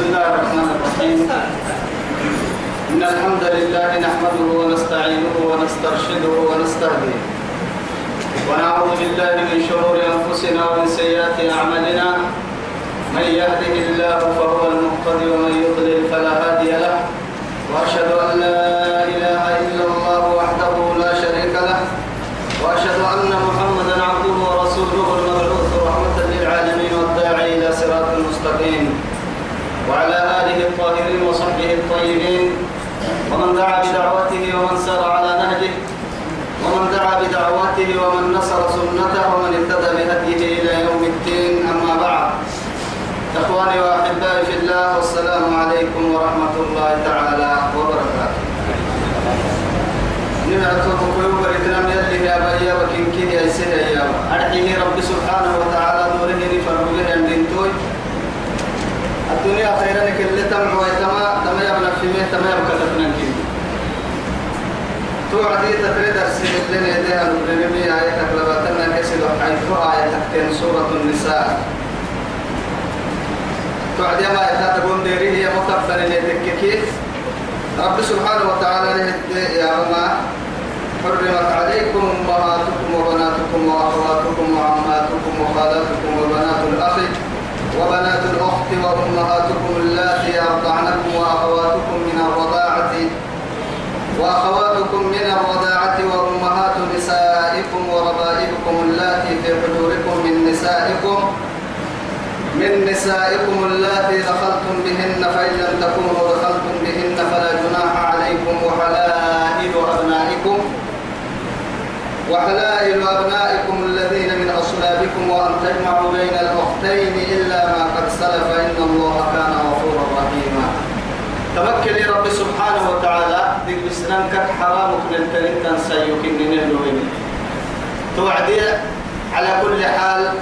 بسم الله الرحمن الرحيم. إن الحمد لله نحمده ونستعينه ونسترشده ونستهديه. ونعوذ بالله من شرور أنفسنا ومن سيئات أعمالنا. من يهده الله فهو المقتدي ومن يضلل فلا هادي له. وأشهد أن لا إله إلا الله وحده لا شريك له وأشهد أن محمدا عبده ورسوله المبعوث رحمة للعالمين والداعي إلى صراط مستقيم وعلى آله الطاهرين وصحبه الطيبين ومن دعا بدعوته ومن سار على نهجه ومن دعا بدعوته ومن نصر سنته ومن اهتدى بهديه إلى يوم الدين أما بعد. إخواني وأحبائي في الله والسلام عليكم ورحمة الله تعالى وبركاته. نمعتكم قيوب الإتنام يلي يا وكين كيدي يا سيدي يا أرحيه رب سبحانه وتعالى دوره فرق به عند توي الدنيا خيرا كل تمع ويتما تما يبنى في ميه تما كيدي توعدي تفريد أرسل لنا يديها نبرمي آية تقلباتنا كسل حيث آية تكتين سورة النساء. توعدي ما يتاتقون ديري هي متفن لتككي رب سبحانه وتعالى يا رما. حرمت عليكم أمهاتكم وبناتكم وأخواتكم وعماتكم وخالاتكم وبنات الأخ وبنات الأخت وأمهاتكم اللاتي أرضعنكم وأخواتكم من الرضاعة. وأخواتكم من الرضاعة وأمهات نسائكم وربائبكم اللاتي في حجوركم من نسائكم من نسائكم اللاتي دخلتم بهن فإن لم تكونوا دخلتم بهن فلا جناح عليكم وحلائل أبنائكم وحلائل أبنائكم الذين من أصلابكم وأن تجمعوا بين الأختين إلا ما قد سلف إن الله كان غفورا رحيما. تمكن رب سبحانه وتعالى ديك بسنان كك حرام تنتن سيكن نهلوين توعدي على كل حال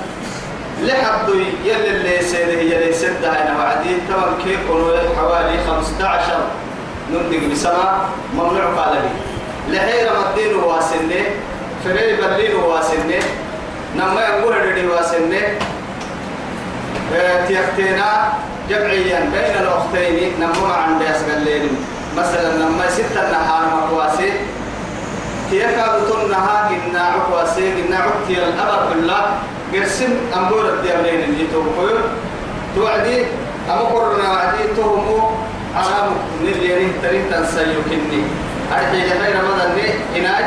لحد يلي اللي سيده يلي سده هنا وعدي تمام كيف حوالي 15 نندق بسنة ممنوع قال لي لحيرة مدين واسنة فريد برلين واسنة نما يقول ردي واسنة. تيختينا جمعيا بين الأختين نما عند يسقلين مثلا نما ستة نهار مقواسي تيكا بطنها إنا عقواسي إنا عقتي الأمر كله قرسم أمور الديابين اللي توقعوا توعدي أما قرنا وعدي تومو. عرام نليني ترين تنسيو كني. أرحي جمعي رمضان ني إناج.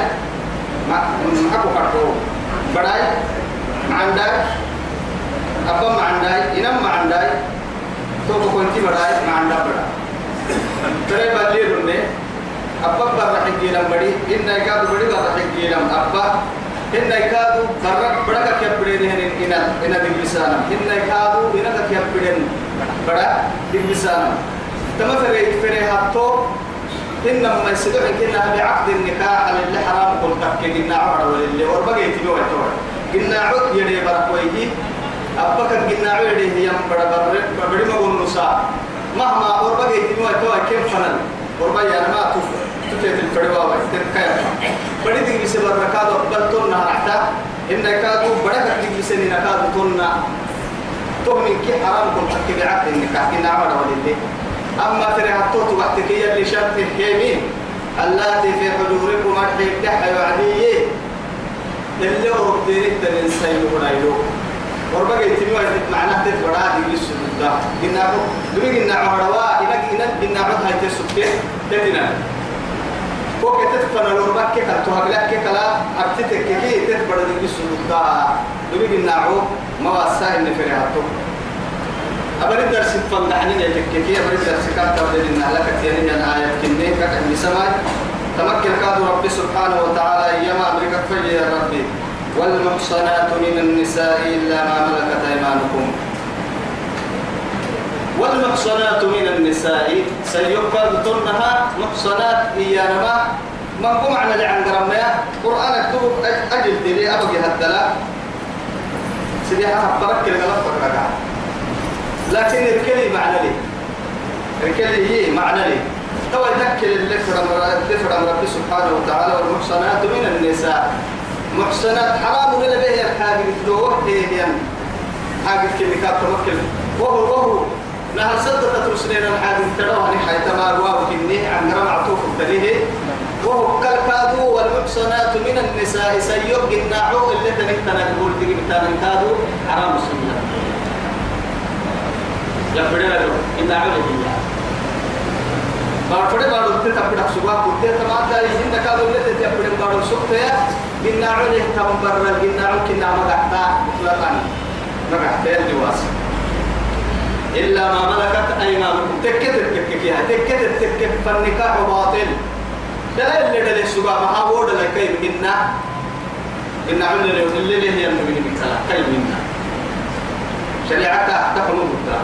محكو كرتو بداي معنداي. أبا معنداي. إنام معنداي. توقع كنتي بداي معندا بدا تري بالي رني أبا برا حقيلم بدي إن نيكاد بدي برا حقيلم أبا إن نيكادو برا برا كيبرين هن إن إن دبلسانا إن نيكادو إن كيبرين برا دبلسانا تما فريد فري هاتو إن ما يسدوا كنا بعقد النكاح على اللي حرام قل تحكي قلنا عمر ولا اللي وربقى يتبعوا التوعد قلنا عد يدي برا كويجي أبكر قلنا عد يدي يم برا برا برا ما قول نساء مهما وربقى يتبعوا التوعد كيف فنن وربقى يعني ما تفر تفيت الفريوة وتتكيف بدي تجي بسبب ركاد بل تونا حتى إن كادو بدك تجي بسني نكاد تونا تهمين كي حرام كل حكي بعقد النكاح قلنا عمر ولا اللي أما ترى حطوت وقتك هي اللي شرط الحيمين اللاتي في حجوركم أرحيك دحى وعديه اللي هو بديرك تنين سيئو رايلو وربك يتبعوا معناه تتبرا دي بالسجود ده قلنا عمر دمي قلنا عمر وا إنك إنك قلنا عمر هاي تسكت تتنا كوك تتفنى الوربك كي كنتو هقلك كي كلا أبتتك كي تتبرا دي بالسجود ده دمي قلنا عمر ما واساه إن فريحته أبرد درس فندحني يتككي أبرد درس كات تبدل إن لك تيرين الآية كني كأن بسماء تمكن كاد ربي سبحانه وتعالى أيما أمريكا فجي يا ربي والمحصنات من النساء إلا ما ملكت أيمانكم والمحصنات من النساء سيقبل تنها محصنات إيانما. قم عن اللي عن قرمنا قرآن اكتب أجل دلي أبقي هدلا سيديها برك الغلط ركعه لكن الكلي معنى لي. الكلي هي معنى لي. تو يذكر فرم ربي سبحانه وتعالى والمحصنات من النساء. محصنات حرام ولا به الحاجة دوه هي حاجة كلمة توكل وهو وهو نهر صدقة رسلنا الحادث تروها نحي تماروا وكني عن رمع طوف الدليه وهو كالكادو والمحصنات من النساء سيوب الناعو اللي تنكتنا نقول تجيب تنكادو حرام السنة يا بدر الناعو اللي هي بارفڑے بارو تے تپڑا سبا کتے تمام داری ہند کا دولے تے تپڑے بارو سکتے بناعو له تم بر بناعو كنا مقعتا مطلقا مقعتا الجواز إلا ما ملكت أيمانكم. تكت تكك يا تكت تكك فالنكاح باطل. دلائل اللي دلائل سبا ما هو دلائل كيف منا؟ إن عمل اللي اللي اللي هي المؤمنين بكلا كيف منا؟ شريعتها تقوم بكلا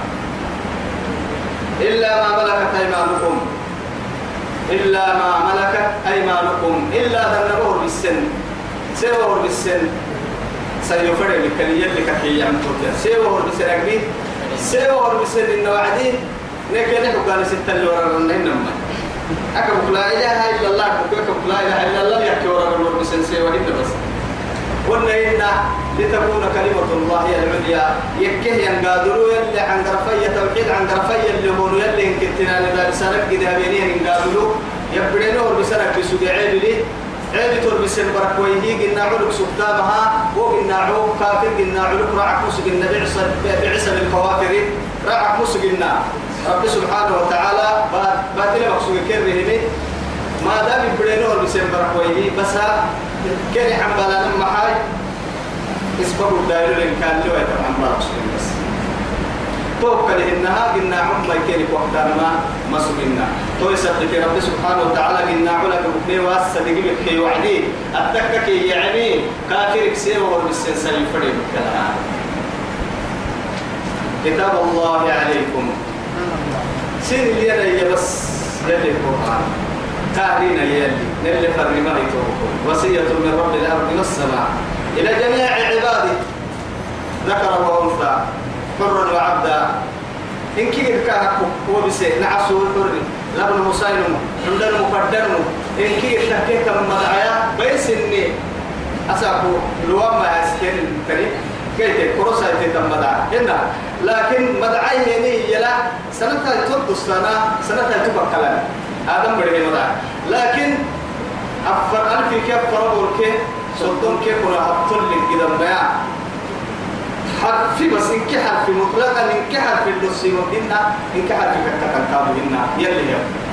إلا ما ملكت أيمانكم. إلا ما ملكت أيمانكم. إلا ذنبور بالسن. سيور بالسن. سيفرق لك يلك كي يعمل سيور بالسن. أكبر سيور بالسن إن وعدي لكن نحن قال ستة اللي ورا إنما أكبر لا إله إلا الله أكبر لا إله إلا الله يحكي ورا النور بالسن سيور بس. قلنا إن لتكون كلمة الله العليا يكه ينقادروا يلي عن غرفية توحيد عن غرفية اللي هو يلي إن كنتنا لبا بسنك قد هبينين ينقادروا. يبدينه بسنك بسوق عيب لي. عيب تور بسن بركويه قلنا علوك سبتامها وقلنا عوك كافر قلنا علوك راعك مسك قلنا بعصى بعصى بالكوافر راعك مسك قلنا رب سبحانه وتعالى باتنا مقصود كرهني ما دام يبدينه بسن بركويه بس كان حمبالا محاي اسبب الدائر لين كان له يتم حمبالا بس توكل إنها قلنا عم يكينك وقتنا ما مسؤولنا تو يصدق رب سبحانه وتعالى قلنا علك بكني واسا دقيقك كي وعدي. أتكك يعني كافرك سيوه بالسنسل الفريق كلام كتاب الله عليكم. اللي أنا بس يلي القرآن. قاعدين يلي. نلي فرمي وصية من رب الأرض والسماء. إلى جميع عباده. ذكر وأنثى. حرا وعبدا. إن كي كان هو بس نعسو الحر لبن مساينم عندنا مقدرم إن كي تحكي كم مدعيا بيس إني أساكو لوام ما يسكن كريم كيف كروسا يتم مدعى هنا. لكن مدعي يعني يلا سنة تبص لنا سنة تبقى آدم بره مدعى لكن أفر ألف كيف فرور كيف صدق كيف ولا أبطل لك ما حرف بس إنك حرف مطلقا إنك حرف اللصي وإنا إنك حرف كتكن كابهن يلي يوم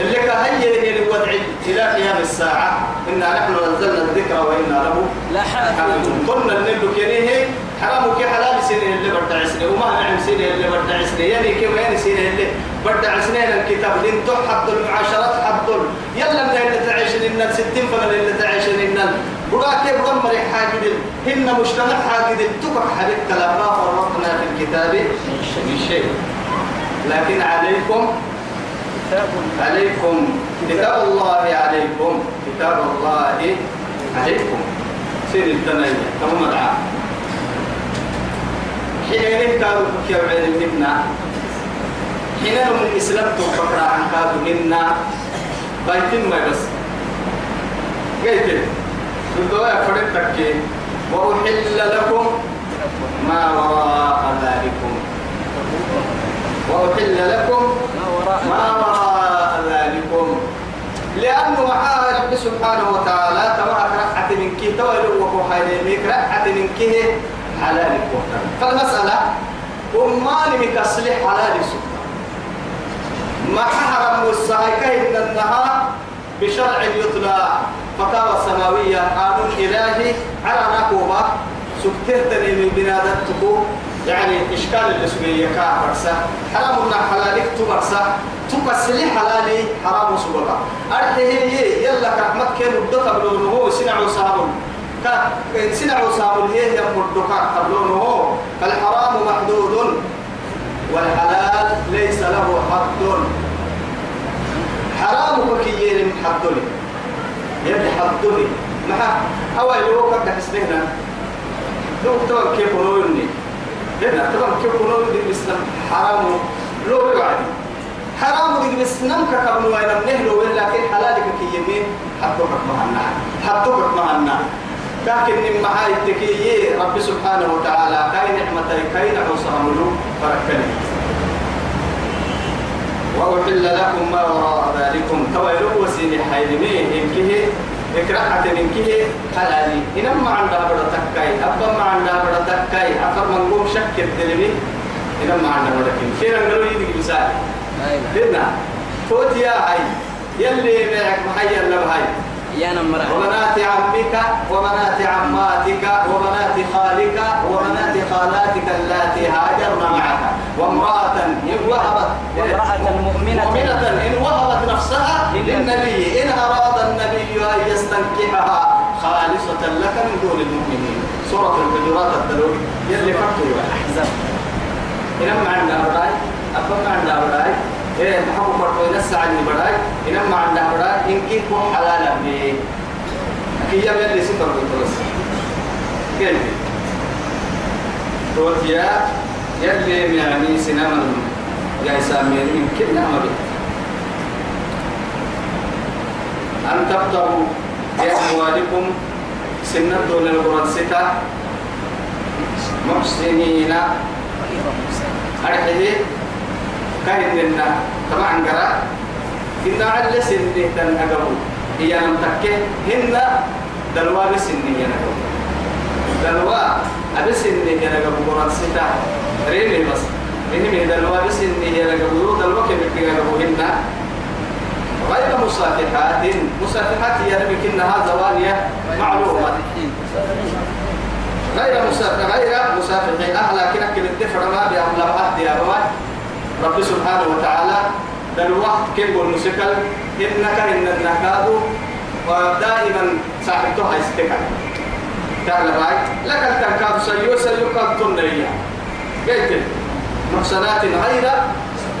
اللي كهي هي الوضع إلى قيام الساعة إنا نحن نزلنا الذكر وإنا له لحافظون قلنا النبي كنيه حرام كي حلال سنة اللي بدع سنة وما نعم سنة اللي بدع سنة يعني كيف يعني سنة اللي بدع سنة الكتاب. دين حد المعاشرات حد يلا من اللي تعيشن إن الستين فمن اللي تعيشن إن براك يبغى مريح حاجد هن مجتمع حاجد تبقى حبيب كلام ما في الكتاب. من شيء لكن عليكم عليكم كتاب الله عليكم. كتاب الله عليكم. سير التنين. تمام العام. حين كانوا كيف عين منا حين من الإسلام تفكر عن كادوا منا بايتين ما بس. قلت وأحل لكم ما وراء ذلكم. وأحل لكم ما وراء ذلكم. لأنه معاه رب سبحانه وتعالى تبارك رحعة من كي تويل وكو حيليميك رحعة من كي حلال وقتا فالمسألة أمان مكسل حلال سبحانه ما حرم السايكة إن النهار بشرع يطلع. فتاوى سماوية قانون إلهي على نقوبة سكتهتني من بنادتكم يعني إشكال اللي سبيه كافرسة حرام لنا حلالك تمرسة تكسلي حلالي حرام سبقا أرحيه يلا كرحمت كين ودك قبلونه هو سنعوا سابون سنعوا سابون هي يمردك قبلونه فالحرام محدود والحلال ليس له حد. حرام كيين حدني يلي حدني ما هو يلوك كحسننا لو تبقى كيف نقولني هنا طبعا كيف نقول دي الإسلام حرام؟ لو يعني حرام دي الإسلام كقبل وين نهلو لكن حلالك كي يمين حطوك معنا حطوك معنا لكن من معاي تكي رب سبحانه وتعالى كاين نعمتي كاين عوصة عملو فركني وأحل لكم ما وراء ذلكم. تويلوا وسيني حيلمي إنكه إكرهت منكه حلالي إنما عندها بڑا تكاي أبا ما عندها بڑا تكاي أفر منقوم شك الدلمي. إنما عندها بڑا كين خير أنقلوا يدك مثال بدنا فوت يا هاي يلي معك محيا لبهاي يا نمرة وبنات عمك وبنات عماتك وبنات خالك وبنات خالاتك اللاتي هاجرن معك. وامرأة إن وهبت وامرأة مؤمنة. مؤمنة إن وهبت نفسها للنبي. إن أراد النبي أن يستنكحها خالصة لك من دون المؤمنين. سورة الحجرات الدلوي. يلي فتوا أحزاب. إنما عندنا بداي أبما عندنا بداي إيه محبو فرقو ينسى عني بداي إنما عندنا بداي إن كيف حلالا. بي كي يبقى اللي سفر بالدرس كيف؟ توتيا يلي يعني سينما جاي سامين من كل نعمة بي أن تبتغوا بأموالكم سنة دون القرآن ستة محسنين. أرحيه كاين لنا. طبعا قرا إن على سنة تن أقبل هي لم تكه هن دلوا بسنة ينقبل دلوا. أبي سنة ينقبل قرآن ستة ريني بس إني من دلوا بسنة ينقبل دلوا كم ينقبل هن غير مصافحات. مصافحات يعني بكنها زوانية معلومة. غير مسافر غير مسافر أهلا كنا كنا الدفر ما بأملا واحد يا رواد رب سبحانه وتعالى دلوقت كم بالمسكال إنك إن النكاد ودائما صاحبتها يستكال تعالى راي لك التنكاد سيو سيو قد تنريا قلت محسنات غير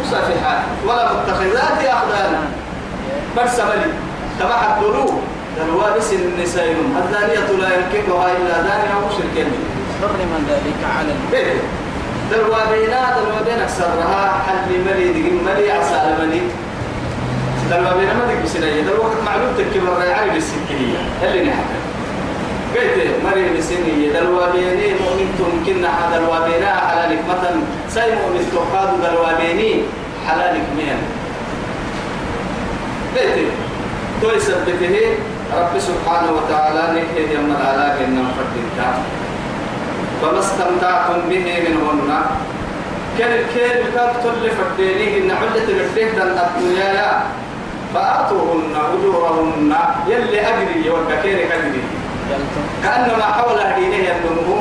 مسافحات ولا متخذات أخدان. برسملي تبع الدلوب دلوابس النساء الزانية لا ينكحها إلا زاني أو مشرك حرم ذلك على المؤمنين بيت دلوابينا دلوابين أكثرها حل ملي دقيم ملي عسى ملي دلوابينا ما دق بسنية. دلوقت معلوم تكبر ريعاني بالسكينية اللي نحن. بيت مري بسنية دلوابيني مؤمن تمكن دلوابينا حلالك مثلا سي مؤمن تقاد دلوابيني حلالك مين بيت. تو يثبته رب سبحانه وتعالى نكهد يوم العلاق إنما فردتا فما استمتعتم به منهن. كان الكير كان كل فردينيه إن علة الفريق دن الدنيا. فأعطوهن أجورهن يلي أجري وكثير أجري كأنما حول هدينه النمو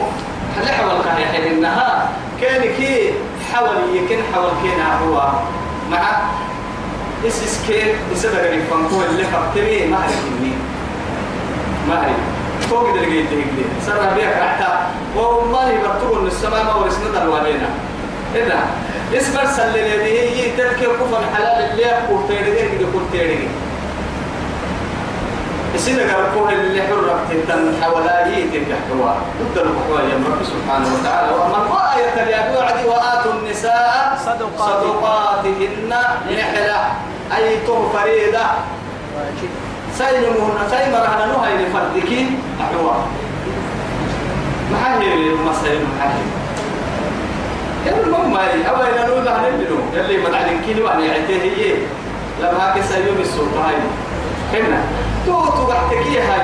هل حول كهي إنها كان كي حول يكن حول كينا هو. مع اس اس كي يسبق الفنكو اللي خبتني ما هي ما هي فوق درجة تهجلي سر بيك حتى والله بتقول السماء ما ورسنا دلوانينا إذا إسمر سلل يديه يترك كفن حلال اللي يقول تيرجع يقول تيرجع السيدة قال اللي حرك تن حوالي تنكحوا ضد الحقوق يا رب سبحانه وتعالى. ومن آية اليابي وعدي وآتوا النساء صدقات. صدقاتهن نحلة أي فريدة. واجب سيمهن سيمرهن نهي لفردك أحوا محاهي المسائل محاهي يا المهم هاي. أول إلى نوضع نبنو يلي مدعلين كيلو وأنا يعتيه هي لما هاك سيوم السلطة هاي. هنا تو تو بحتك هاي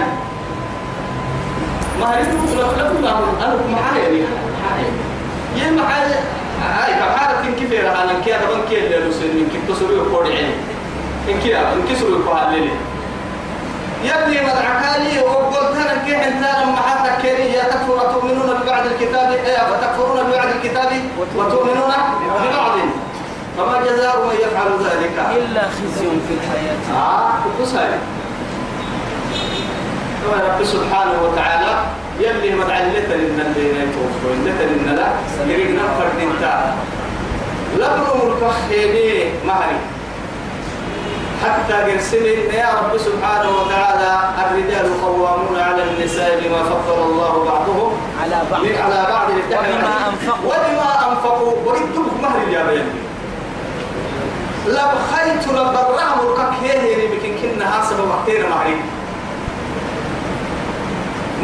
ما هي لا لا أنا يعني محاهي يا محاهي هاي كحالة كيف يرى أنا كي أنا بنكي اللي نسنين كيف تسوي كوري عين إن كي إن كي سوي كوالي يبني مدعكالي وقلت أنا كيف انت لما حتى كيري يا تكفر تؤمنون ببعض الكتاب إيه وتكفرون ببعض الكتاب وتؤمنون ببعض فما جزاء من يفعل ذلك. إلا خزي في الحياة. آه قصي رب سبحانه وتعالى يلي مدعلت لنا اللي يتوفوا لنا لنا لا يريد نفر دينتا لبنوا الكخيني مهري. حتى قرسل يا رب سبحانه وتعالى الرجال قوامون على النساء بما فضل الله بعضهم. على بعض. على بعض. وبما أنفقوا. وبما أنفقوا. وردوا مهر يا بين لبخيت لبرهم الكك هي بكن كنا حسب وقتين معي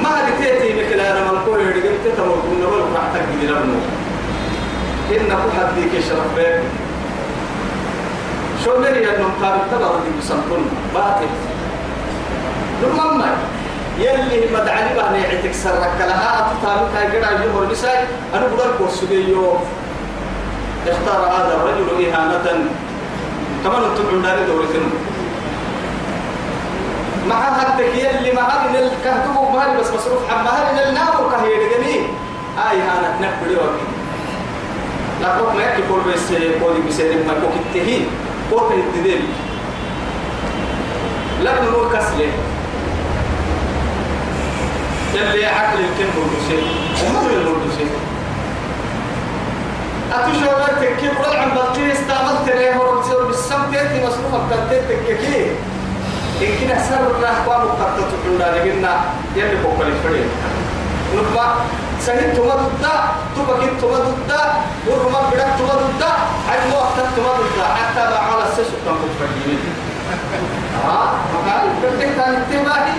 ما تيتي مثل أنا منقول اللي قلت تمر كنا ولا بعتك بدي لبنو إنك حديك شرف بيك. شو مري أنهم كانوا تبغى يسمون باطل. نمم يلي مدعني بها نيعتك سرك. لها أتطالب هاي قرأ يجمر بساي أنا بقول كورسوبيو اختار هذا الرجل إهانة. كمان أنتم عندنا دورتنا مع هدك يلي مع هذه الكهتب مهري بس مصروف عن مهري النار وكهي دقني هاي هانت نكبري وكي كوك ما يكي كل بس كودي بسير ما كوك التهين كوك التدين لا نقول كسلة. يلي عقل الكلمة والبسيط وما هو البسيط أتشعر تكيب عم بطيء استعملت ليه ورسول بالسم تأتي مصروفك تأتي تككي إن كنا سر قام قد تقولنا لقينا يلي بقول الفريق تما ضد تبقى تما ضد ورما بدك عاد مو وقت تما ضد حتى ما على السيس كم بتفرجين ها ما قال بدك تاني تباهي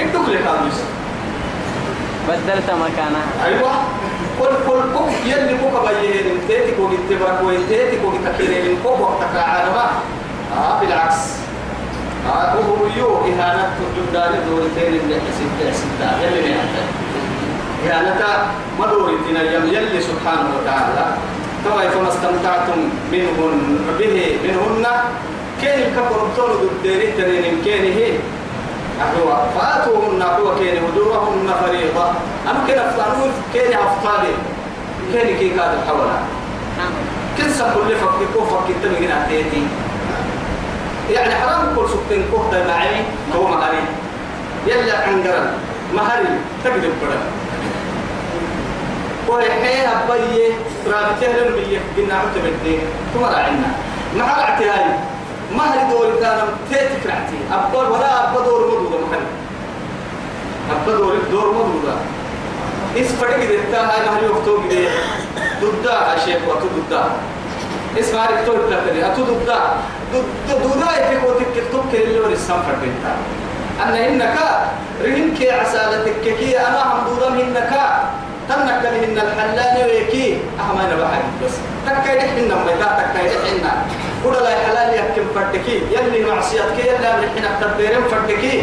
انتو كل كامل بدلت مكانها أيوة. كل كل كوك يلي كوك بيهن تيتي كوك تبرك وتيتي كوك تكيرين كوك وقتك عالما آه بالعكس آه هو يو إهانة تجدار دورتين اللي حسيت حسيت يلي نعمل إهانة ما دورتنا يم يلي سبحانه وتعالى طبعا فما استمتعتم منهن به منهن كين الكفر بطول الديرين تنين كين هي أحوا فآتوهن أحوا كين ودورهن فريضة. أنا كنا أفتانون كين أفتاني كين كي كاد الحولة كن سبب اللي فك كوف فك التمي هنا تيتي يعني حرام كل سكتين كوف ده معي هو مهري يلا عنقرن. مهري تقدر بڑا وهي أبيه رابطة لهم بيه قلنا عمت بدي ثم راعنا مع الاعتهاي ما هي دور كان تيتك رعتي أبا ولا أبا دور مدودة مكان أبا دور دور مدودة إس فرق دتا ما هي وقتو كده. ضد الشيخ وقتو ضد اسمع لك تقول لك أتو ضد ضد يفيك وتكتب كل اللي ورسام فرقتا أنا إنك رهنك عسالتك كي. أنا حمدودا منك تنك لهن الحلال ويكي. أهما نبحي بس. تكاي نحن ما تكاي نحن قول لا حلال يحكم فردكي يلي معصيتك يلي نحن تبيرم فردكي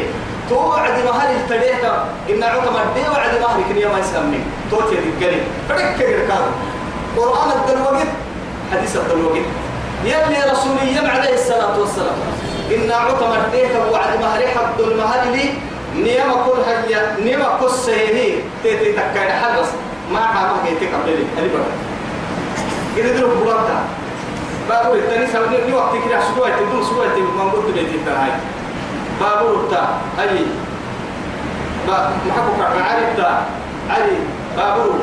توعد مهر التديتا إن عقم الدي وعد مهر كنيا ما يسمي توتي القليل فدك كيركاد قرآن الدلوقت حديث الدلوقت يلي رسولي عليه الصلاة والسلام. إن عقم الديتا وعد مهر حد المهر لي. نيما كل هيا نيما كل سيهي. تيتي تكاين حدث ما حامه كيتي قبلي هذه بقى. إذا دلوك بلانتا بابور التاني ني وقت كده. سوى تدوم سوى تدوم. ما قلت لي تنهاي بابور التا أي با محبوك عارف تا علي بابور.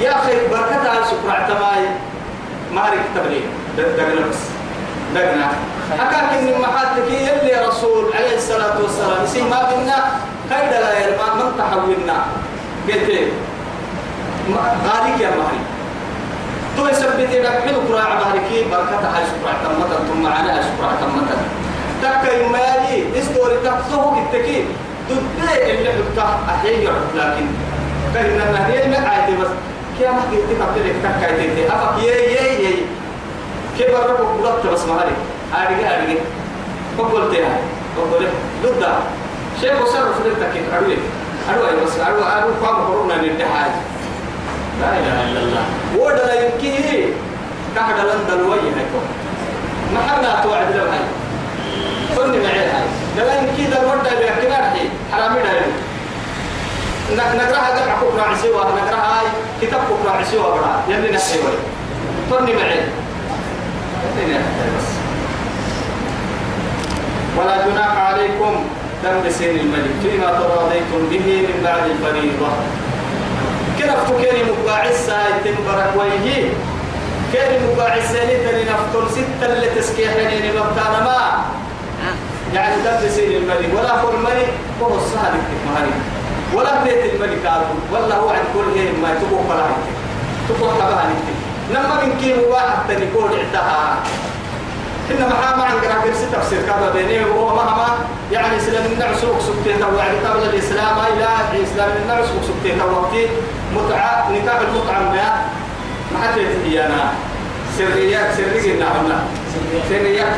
يا أخي بركة على سكر اعتماي ما عارف تبليغ دقنا بس دقنا. أكاك إن محاتك يلي رسول عليه الصلاة والسلام. يسي ما بنا كيدا لا يرمان من تحولنا. قلت غاليك يا مهري. تو يثبت لك حلو قراء باركي بركة هاي شكرا تمتا ثم هاي شكرا تمتا تكا يمالي استوري تقصه بالتكي تدي اللي حبتا أحيي لكن كهنا نهي ما عادي بس. كيا ما قلت قبل لك تكا يتي أفك يي يي يي. كيف ربك بلطت بس مهاري أرجع أرجع بقول تيها بقول ضد. شيء وصرف لك أروي. أروي بس. أروي أروي. قام قرنا للتحاج لا إله إلا الله. ودا يمكيه كحد لن دلوي هيكو ما حنا توعد له هاي. فني معي. هاي لا يمكيه دل ودا بيحكي رحي حرامي ده نقرأها دمع كفر عسيوة نقرأها هاي كتاب كفر عسيوة برا. يلي نحي وي فني معي. ولا جناح عليكم دم سين الملك. فيما تراضيتم به من بعد الفريضة. ساي تنبرك ويهي. كيري مقاعد سيني تاني نفتل ستة اللي تسكيحني نبتانا ما يعني دم سين الملك ولا هو الملك وهو السهل مهري ولا بيت الملك عارف ولا هو عند كل هي ما تبوك ولا عندك. تبوك حبها نكتب لما من كيم واحد كون عندها. إن محا عن قراءة تفسير كذا بيني وهو مهما. يعني إسلام النعس وسكتين وعد قبل الإسلام إلى إسلام النعس وسكتين وقتي متعة نكاح المتعة ما ما هي أنا سريات سرية نعمنا سريات.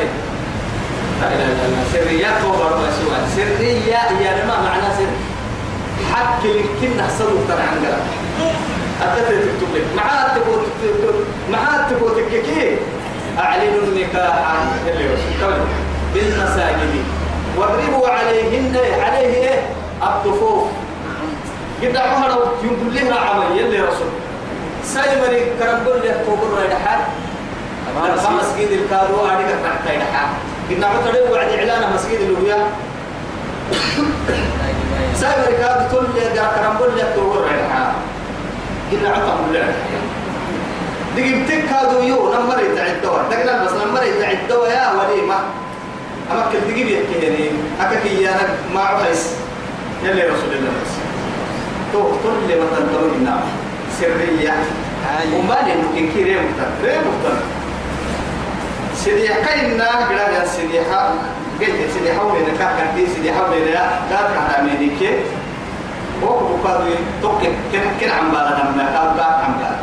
لا إله إلا الله سريات هو برضه سوى سرية يعني ما معنى سر. حق يمكن نحصل ترى عن قلب أتت تكتب لك. معاه تبغى معاه تبغى تككي أعلنوا النكاح. اللي رسول بالمساجد. واضربوا عليهن. عليه إيه؟ الطفوف. قد عمر يقول لها عمل. يلي رسول. سايمري كرمبل له كوبر رايد حال لما مسجد الكادو عليك تحت رايد قد عمر وعد إعلان مسجد اللويا سايمري كادو تقول لي كرمبل له كوبر رايد حال قد عمر له دقيم تكادو يو نمر يتعد دوا دقنا بس نمر يتعد دوا يا وليمة أما كل دقيم يكيني أكاكي يا ما عحيس يلي رسول الله بس تو كل ما تنتظر النار سرية. وما لأنه كي ريم مختار ريم مختار سيدي كاينا قلا يا ها قلت سيدي حولي نكاح كان سيدي حولي لا؟ لا كان عميدك هو بقى توك كن كن عم بالا نما كان باك عم بالا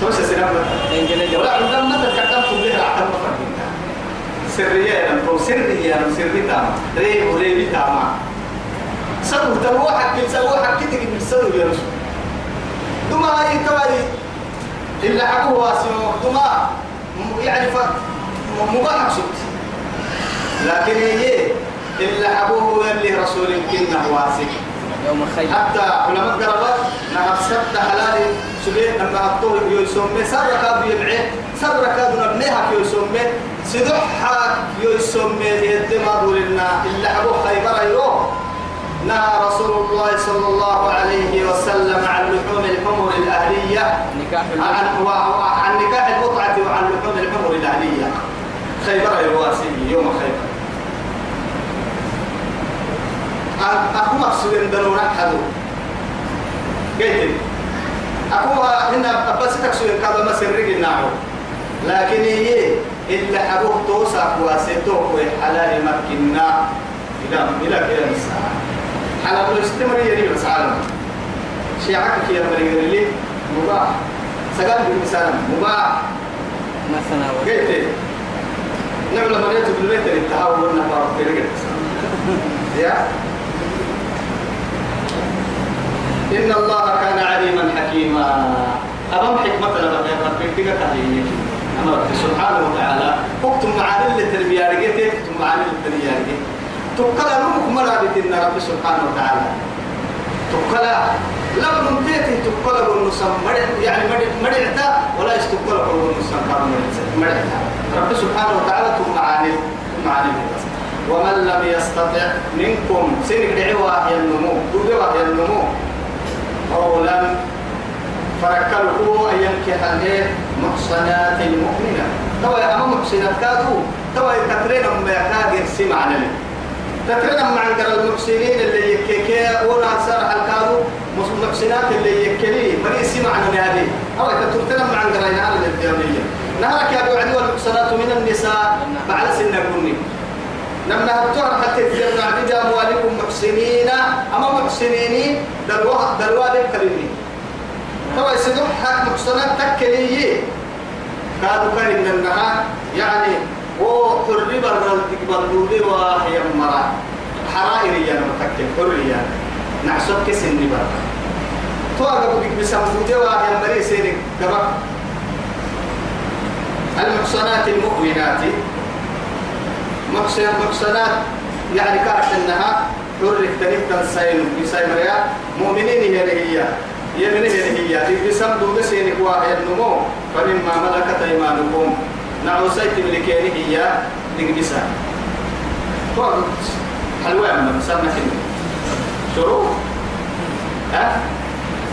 توش سيدي ولا عندما تكلم تبليه عتم فرقنا سرية أنا تو سرية أنا سرية تام. ريم وريم تام. سلو تلو حق سلو تيجي من سلو يا رسول. دما هاي توالي إلا حقه واسمه دما يعني ف مباح سبت لكن هي إلا حقه اللي رسول كنا واسك يوم الخير. حتى علماء قربت نعم سبت حلال سبيل لما أطول يسمى سر كاد يبعي سر كاد نبنيها يسمى سدحها يسمى يدما دولنا إلا حقه خيبر يروح. نهى رسول الله صلى الله عليه وسلم عن لحوم الحمر الأهلية. عن عن نكاح المتعة وعن لحوم الحمر الأهلية. خيبر الواسي يوم خيبر. أكو مقصود دلو نحدو قلت أكو هنا بس تكسو كذا ما سرق النعو لكن هي إلا حبوه توسع واسيتوه حلال مكنا إلى إلى كده الساعة حلال الاستمر يلي بس عالم شيعك يا مريم اللي مباح. سقال بالمثال مباح. مثلا. قلت نعمل مريت بالبيت اللي تهاول والنفار في رجل. يا. إن الله كان عليما حكيما. أمام حكمة لما يقرب بك تهيئ أما رب سبحانه وتعالى. اكتم معاني التربية رجيتي اكتم معاني التربية رجيتي تقلا نمك إن رب سبحانه وتعالى. تقلا لم نمتيتي تقلا بالنصم يعني مرعتا ولا يستقلا بالنصم مرعتا. رب سبحانه وتعالى تم معاني ومن لم يستطع منكم سنك دعوة ينمو دعوة ينمو قولا فركله أن ينكح محصنات المؤمنة. توا يا أمام محصنات كادو توا تترين ما يكاد على تترين مع عند المحسنين اللي يكيكي ولا سار الكادو محسنات اللي يكلي ما يسمع عن هذه أو تترين مع عند رجال الديانية نهارك يا أبو عدوى المحصنات من النساء بعد سن كوني. لما هتوها حتى تجمع بدا أموالكم محسنين. أما محسنين دلوا دلوا كريمين توا يسدح حق محسنات تكلي كادوا كان من النهار يعني وحرب الرد تقبل وهي مرا. حرائر يا متكل حرية نعسب كسن برا. تو أقول لك بسمفوتي وهي مري سيرك كما المحصنات المؤمنات. محسن محسنات يعني كانت إنها حرك تنك تنسين بسيمريا مؤمنين هي هي. يمن هي هي. بسم دو بسينك واحد نمو فمما ملكت أيمانكم. نعو سيت ملكين هي دقبسا فقط حلوة من مسمى شروط ها؟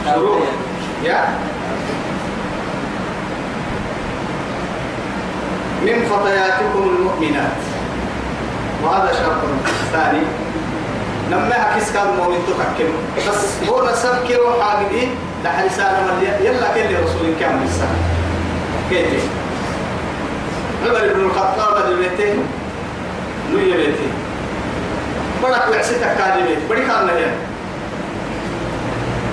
شروط يا؟ من فتياتكم المؤمنات. وهذا شرط ثاني. لما حكيس كان مؤمن تحكم بس هو نسب كيلو حاجدي لحرسان يلا كل رسول كامل السنة. كيف عمر بن الخطاب البيتين نوية بيتين بدك وعسيتك كان بيت بدي كان لها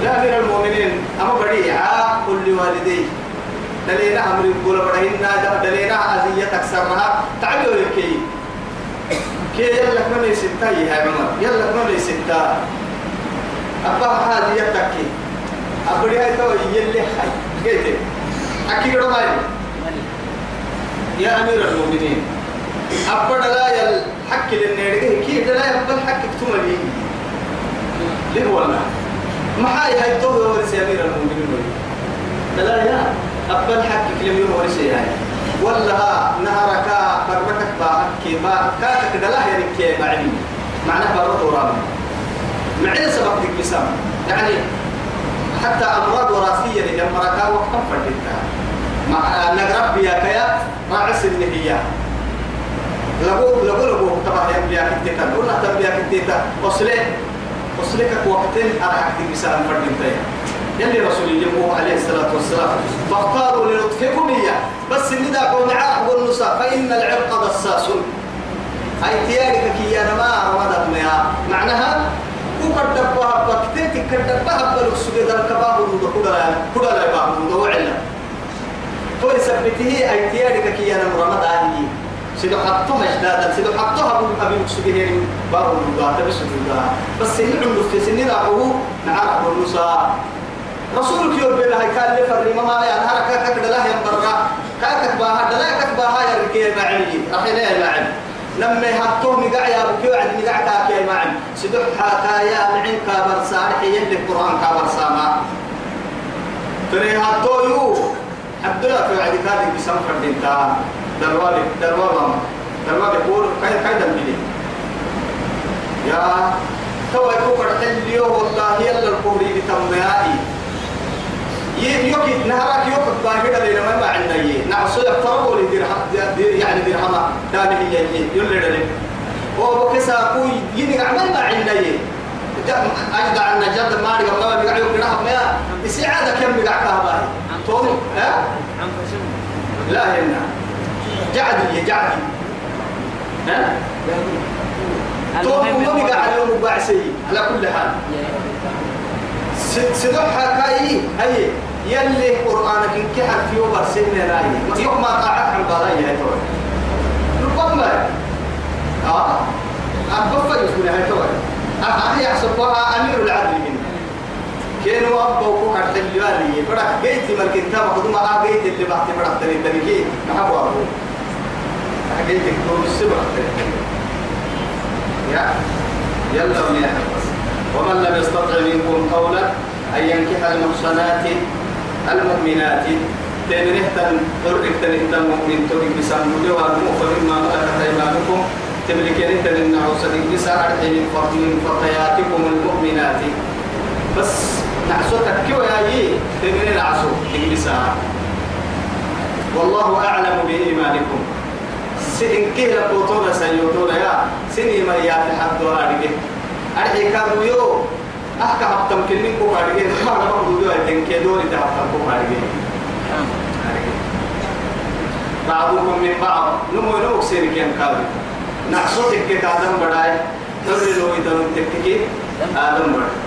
يا أمير المؤمنين أما بدي عاق كل والدي. دلينا أمر يقول برهنا دلينا أزية تكسرها. تعالوا لكي كي يلا كم يستا يا عمر يلا كم يستا. أبا هذه يتكي. أبدي هاي تو يلي هاي كيف؟ أكيد رماي. يا أمير المؤمنين. أبدا لا يل حق للنيرجع كي لا يقبل حق تملي ليه ولا ما هاي هاي تو ورث أمير المؤمنين. لا يا أبل حق كلمة ورث هاي ولا نهرك بربكك باكي ما كاتك دلاه يركي بعدين معناه برد ورامي معين سبب ديك بسام يعني حتى أمراض وراثية اللي جمرك وقتم فردتها مع نقرب بيا كيا راعس اللي هي. لقو لقو لقو تبع يا كتيتا. قلنا تبيا كتيتا. وصلت وصلك وقتين أرحك ديك بسام فردتها يلي رسول الله عليه الصلاة والسلام فاختاروا لنطفكم إياه بس الندى قوم عاق والنساء فإن العرق دساس. أي تيارك كي أنا ما مياه معناها وقد دبها بكتيك قد دبها بلوك سجد الكباب ودو كودا كودا لا باب ودو علا تو يثبته أي تيارك كي أنا رمضت أني. سيدو حطوها إجدادا سيدو حطوها أبي مكسوجين باب ودو تبس ودو بس اللي عنده في سنين أبوه نعرف والنساء رسولك يوم بلا هاي كان لفر ما يعني هركا كتب لا ينبرا كاكت باها دلا كتب باها يا ركيه معي. رحينا يا معي؟ لما يحطوه مقع يا بكي وعد مقع كاك يا معي. سدح حكايا معين كابر صالح يلي القرآن كابر ساما تري حطوه عبد الله في وعد كادك بسم فردين تا دروالي دروالي دروالي يقول كاي كاي دمبلي يا تو يكون اليوم والله يلا الكوري بتمنائي. يوكي نهارك يوك باهي لنا ما عندنا يه نعصو يفترقوا لي درهم يعني درهم دامي هي يلي لنا هو بكسا كوي يني عمل ما عندنا يه أجدع عن جد ما رجع ما بيقع يوك نحب ما استعادة كم بيقع كهباي تومي ها؟ لا هنا جعدي جعدي ها؟ تومي ما بيقع عليهم بعسي على كل حال. سدوحها كاي هي يلي قرآنك إنك حرف يوبر سنة راي. يوم ما طاعت عن بلاي هاي توي ربما. آه أبفا يكون هاي توي أه هي حسبها أمير العدل. كانوا أبا وكوك الحلواني بدك جيت من كتاب خدوما آه جيت اللي بعت بدك تري تريكي. ما هو أبو. جيت كتاب السبع يا. يلا ونيا ومن لم يستطع منكم قولا أن ينكح المحصنات المؤمنات. تنهتن ترك تنهتن المؤمن ترك بسامه والمؤمن فمما ملكت أيمانكم. تملكين تنهن عوصدك بساعة من فتياتكم المؤمنات. بس. نعسوتك كيو يا يي تنهن عسو بساعة والله أعلم بإيمانكم. سين كهلا بوتونا سيوتونا يا. سيني مريات حد وارجه أرحي كانوا يو. أحكى حتى مكنين كوكا رجال ما أنا بقول دوا يتن كدور تحت كوكا رجال بعضكم من بعض. نمو نمو سير كيان كابي نحصوتك كادم بداي تبري لو يدلون تككي آدم بداي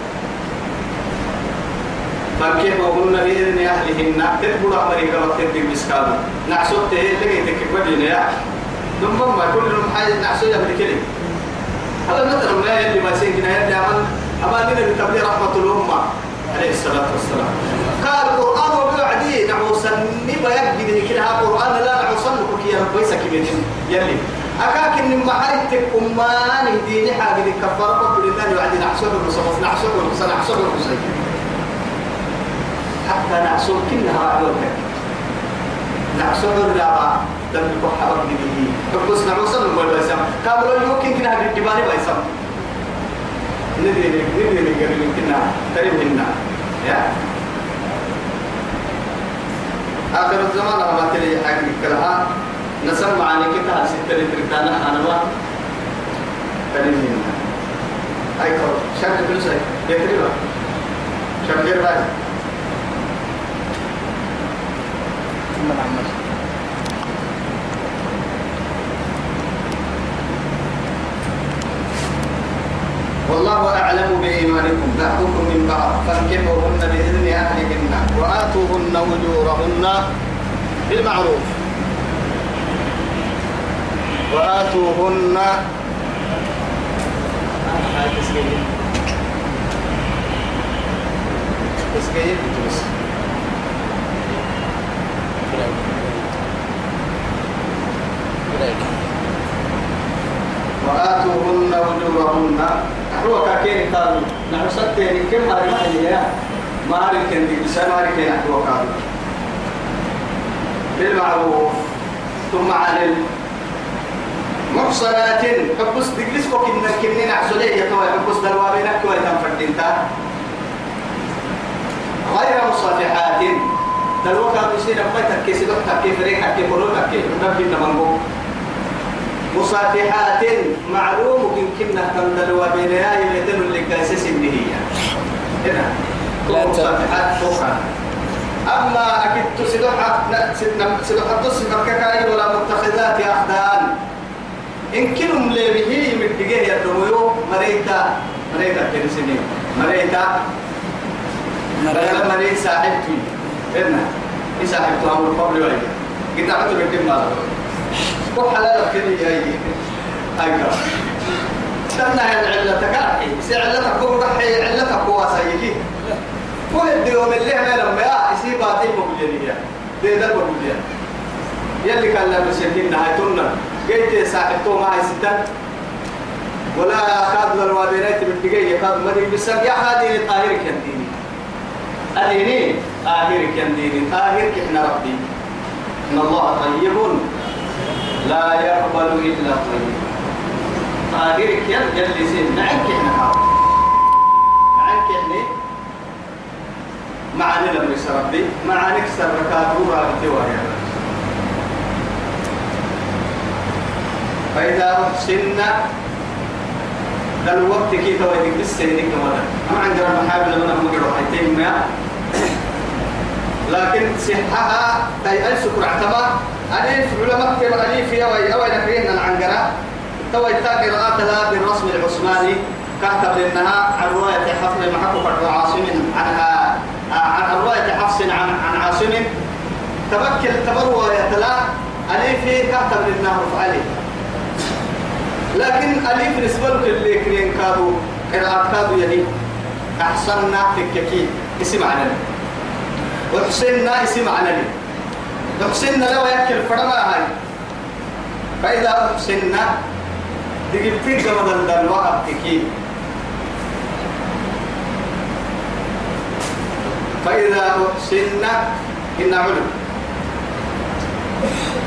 فكيف وهن بإذن أهلهن تتبع أمريكا وقت المسكابي نحصوت لقي تكبر يا ثم ما كل حاجة نحصوت يهلي كلي هذا مثلا ما يلي ما سيكنا يلي عمل أما لنا بتبليغ رحمة الأمة عليه الصلاة والسلام قال القرآن وبعدي نعوسن نبا يجد كده القرآن لا نعوسن لك يا رب يسك يلي أكاك إن محايتك أمان ديني حاجة كفار رب لله وعدي نعسر الرسول نعسر الرسول نعسر الرسول حتى نعسر كلها عدوك نعسر الرابع دم حبك به. حبس نعسر المول بيسام كابلو يمكن كنا بالدباني بيسام ندري ندري قبل كنا. قريب منا. يا. آخر الزمان ما تلي حق كلها. نسمع عن كتاب ستة لتر دانا أنا قريب منا. أي كور بلوس أي يتريبا شاب غير باي والله أعلم بإيمانكم. بعضكم من بعض. فانكحوهن بإذن أهلهن وآتوهن أجورهن بالمعروف. وآتوهن تسكين بس وآتوهن أجورهن هو كاكين قالوا نحن ستين كم هاري ما هي ما هاري كندي بس ما هاري كين هو قالوا بالمعروف. ثم عن المحصنات حبس كنا كنا نعسليه يا توي حبس دروابينك كوي تنفردينتا غير مصافحات. دلوكا بيصير بيتك كيس دوحتك كيف ريحك كيف روحك كيف نبي تمنبو مصافحات معلوم يمكن تندلوا بينها يمتن اللي كاسس اللي هي هنا لا مصافحات فوقها أما أكيد تسدوحة سدوحة تسدوحة كاي ولا متخذات أخدان إن كلهم اللي به يمدقيه يدويو مريتا مريتا كنسنين مريتا مريتا مريتا صاحبتي هنا إيه صاحبتها هو القبر وين قلت أعطي بكم مالا وحلال كذي هاي أيوة استنى يا علتك أحي سعلتك هو رحي علتك هو سيكي هو الديوم اللي ما لما يا هذه مبلية دي يلي كان معي ولا مري بس يا هذه طاهرك ينديني أديني طاهرك ينديني طاهرك إحنا ربي. إن الله طيب. لا يقبل إلا طيب. طاهرك يا يلي سين معك إحنا معك إحنا معاني لما يسربي معاني كسر ركاتورا بتواري فإذا أحسن ده الوقت كي تو يدك بالسيني كمان ما عندنا محابل لما نحن نقرأ حيتين ما لكن صحها تي أي سكر اعتبر. أليف علماء كبر أليف يا وي أوي نكرين العنقرة. تو يتاكر قاتلها بالرسم العثماني. كتب لأنها عن رواية حفص محقق عاصم عنها عن رواية حفص عن عن عاصم. تبكر تبروا يتلا أليف كتب لأنها رفعلي لكن أليف نسبة لك اللي كرين كادوا قراءات كادوا يلي أحسننا تككي. اسم على وحسننا اسم على وحسننا لو يأكل فرما هاي. فإذا أحسننا تجيبتين كما دلدل وقت تكي. فإذا أحسننا إن علم.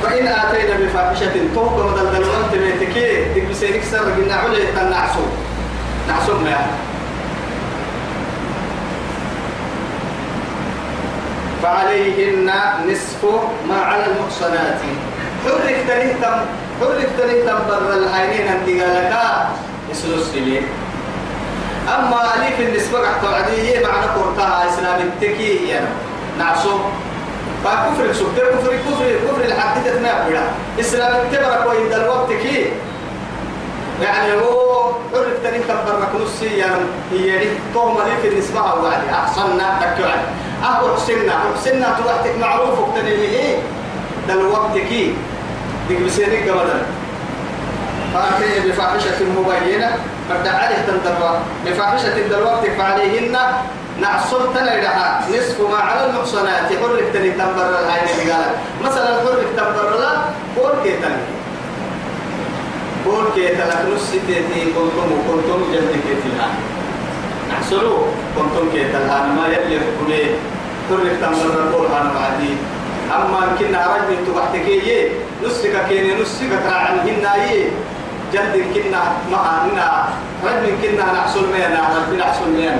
فإن آتينا بفاحشة توب بدل دلوان تبيتكي تكبسينك سر قلنا علي تنعسو نعسو ما فعليهن نصف ما على المحصنات. حرك تنهتم حرك تنهتم بر العينين أنت قالك يسلس لي أما أليف النسبة قحتو عدية معنى قرطها إسلام التكي يعني نعسو فكفر سكر كفر كفر كفر الحد تتنا بلا إسلام تبرك وإن الوقت كي. يعني هو عرف تاني كبر نصي يعني هي توم لي في النسبة وعلي أحسننا تكوعد أهو حسنا حسنا توقتك معروف تاني إيه ده الوقت كي ديك بسينك قبل فأتي بفاحشة مبينة. عليه تندر بفاحشة دلوقت فعليهن نعصر تنيرها نصف ما على المحصنات. حرك تني تنبر العين قال. مثلا حرك تنبر لا قول كيتن قول كيتن نص تيتي كنتم كنتم جد كيتنا نحصروا كنتم كيتن أنا ما يلي حكمي تنبر قول أنا بعدي أما كنا رجل تبحتكي نصك كيني نصك تراعنهن يه جد كنا معنا رجل كنا نحصل مينا رجل نحصل مينا.